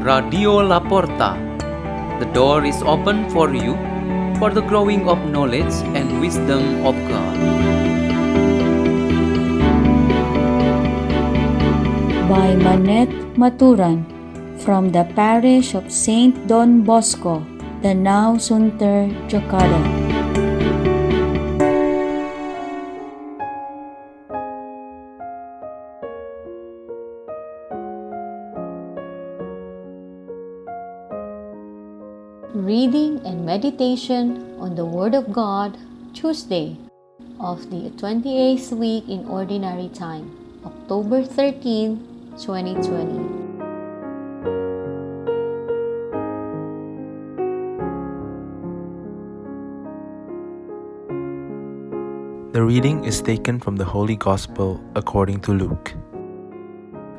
Radio La Porta. The door is open for you for the growing of knowledge and wisdom of God. by Manette Maturan from the parish of Saint Don Bosco, Danau Sunter, Jakarta. Reading and meditation on the Word of God, Tuesday of the 28th week in Ordinary Time, October 13, 2020. The reading is taken from the Holy Gospel according to Luke.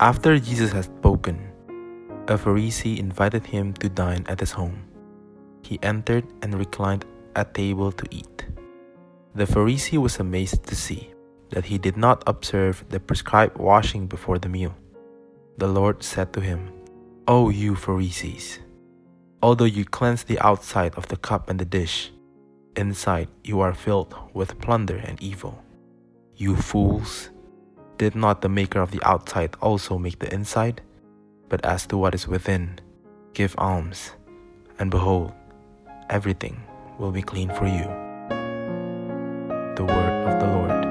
After Jesus had spoken, a Pharisee invited him to dine at his home. He entered and reclined at table to eat. The Pharisee was amazed to see that he did not observe the prescribed washing before the meal. The Lord said to him, O you Pharisees, although you cleanse the outside of the cup and the dish, inside you are filled with plunder and evil. You fools! Did not the maker of the outside also make the inside? But as to what is within, give alms, and behold, everything will be clean for you. The word of the Lord.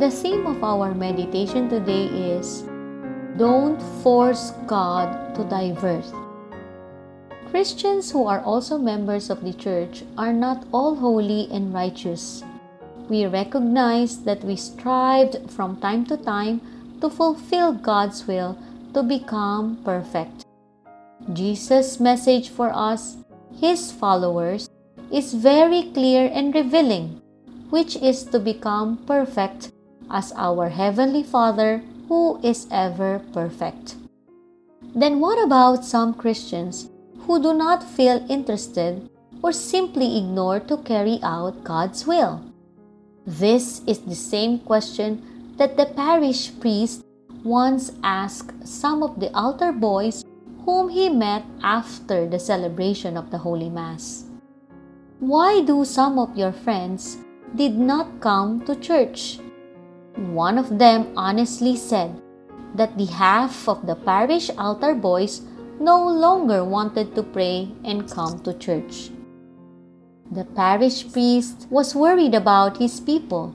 The theme of our meditation today is Don't force God to divert. Christians who are also members of the church are not all holy and righteous. We recognize that we strived from time to time to fulfill God's will to become perfect. Jesus' message for us, His followers, is very clear and revealing, which is to become perfect as our Heavenly Father who is ever perfect. Then what about some Christians who do not feel interested or simply ignore to carry out God's will? This is the same question that the parish priest once asked some of the altar boys whom he met after the celebration of the Holy Mass. Why do some of your friends did not come to church? One of them honestly said that the half of the parish altar boys no longer wanted to pray and come to church. The parish priest was worried about his people,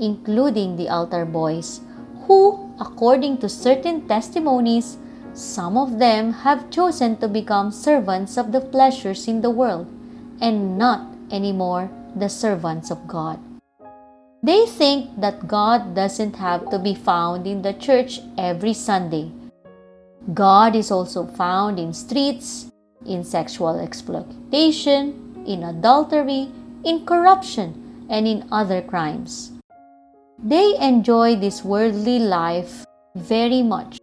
including the altar boys, who, according to certain testimonies, some of them have chosen to become servants of the pleasures in the world and not anymore the servants of God. They think that God doesn't have to be found in the church every Sunday. God is also found in streets, in sexual exploitation, in adultery, in corruption, and in other crimes. They enjoy this worldly life very much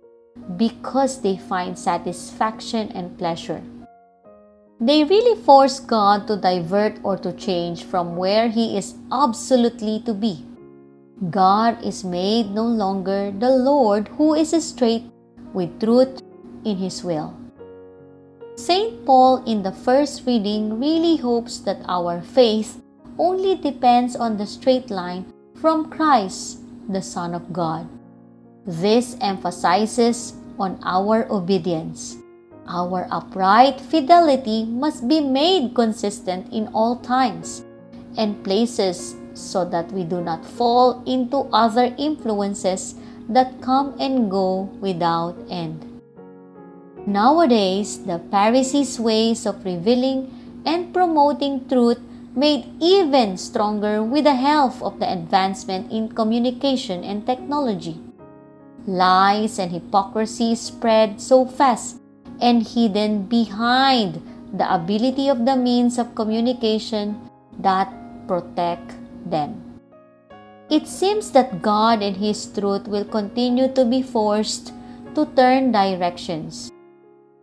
because they find satisfaction and pleasure. They really force God to divert or to change from where He is absolutely to be. God is made no longer the Lord who is a straight with truth in His will. St. Paul in the first reading really hopes that our faith only depends on the straight line from Christ, the Son of God. This emphasizes on our obedience. Our upright fidelity must be made consistent in all times and places so that we do not fall into other influences that come and go without end. Nowadays, the Pharisees' ways of revealing and promoting truth made even stronger with the help of the advancement in communication and technology. Lies and hypocrisy spread so fast and hidden behind the ability of the means of communication that protect them. It seems that God and His truth will continue to be forced to turn directions.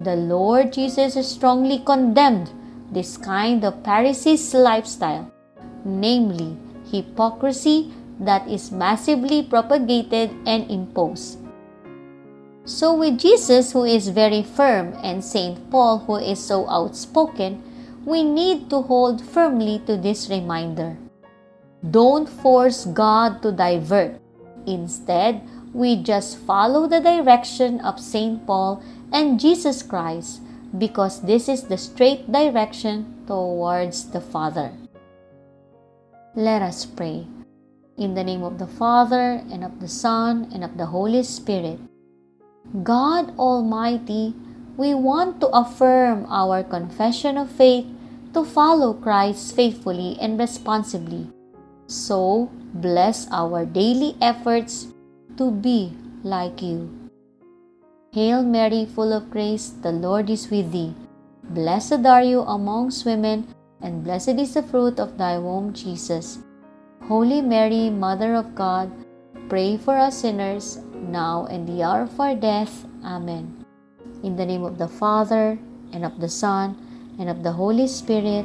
The Lord Jesus strongly condemned this kind of Pharisees' lifestyle, namely hypocrisy that is massively propagated and imposed. So, with Jesus, who is very firm, and St. Paul, who is so outspoken, we need to hold firmly to this reminder. Don't force God to divert. Instead, we just follow the direction of St. Paul and Jesus Christ because this is the straight direction towards the Father. Let us pray. In the name of the Father, and of the Son, and of the Holy Spirit. God Almighty, we want to affirm our confession of faith to follow Christ faithfully and responsibly. So, bless our daily efforts to be like you. Hail Mary, full of grace, the Lord is with thee. Blessed are you amongst women, and blessed is the fruit of thy womb, Jesus. Holy Mary, Mother of God, pray for us sinners, now and the hour of our death. Amen. In the name of the Father, and of the Son, and of the Holy Spirit.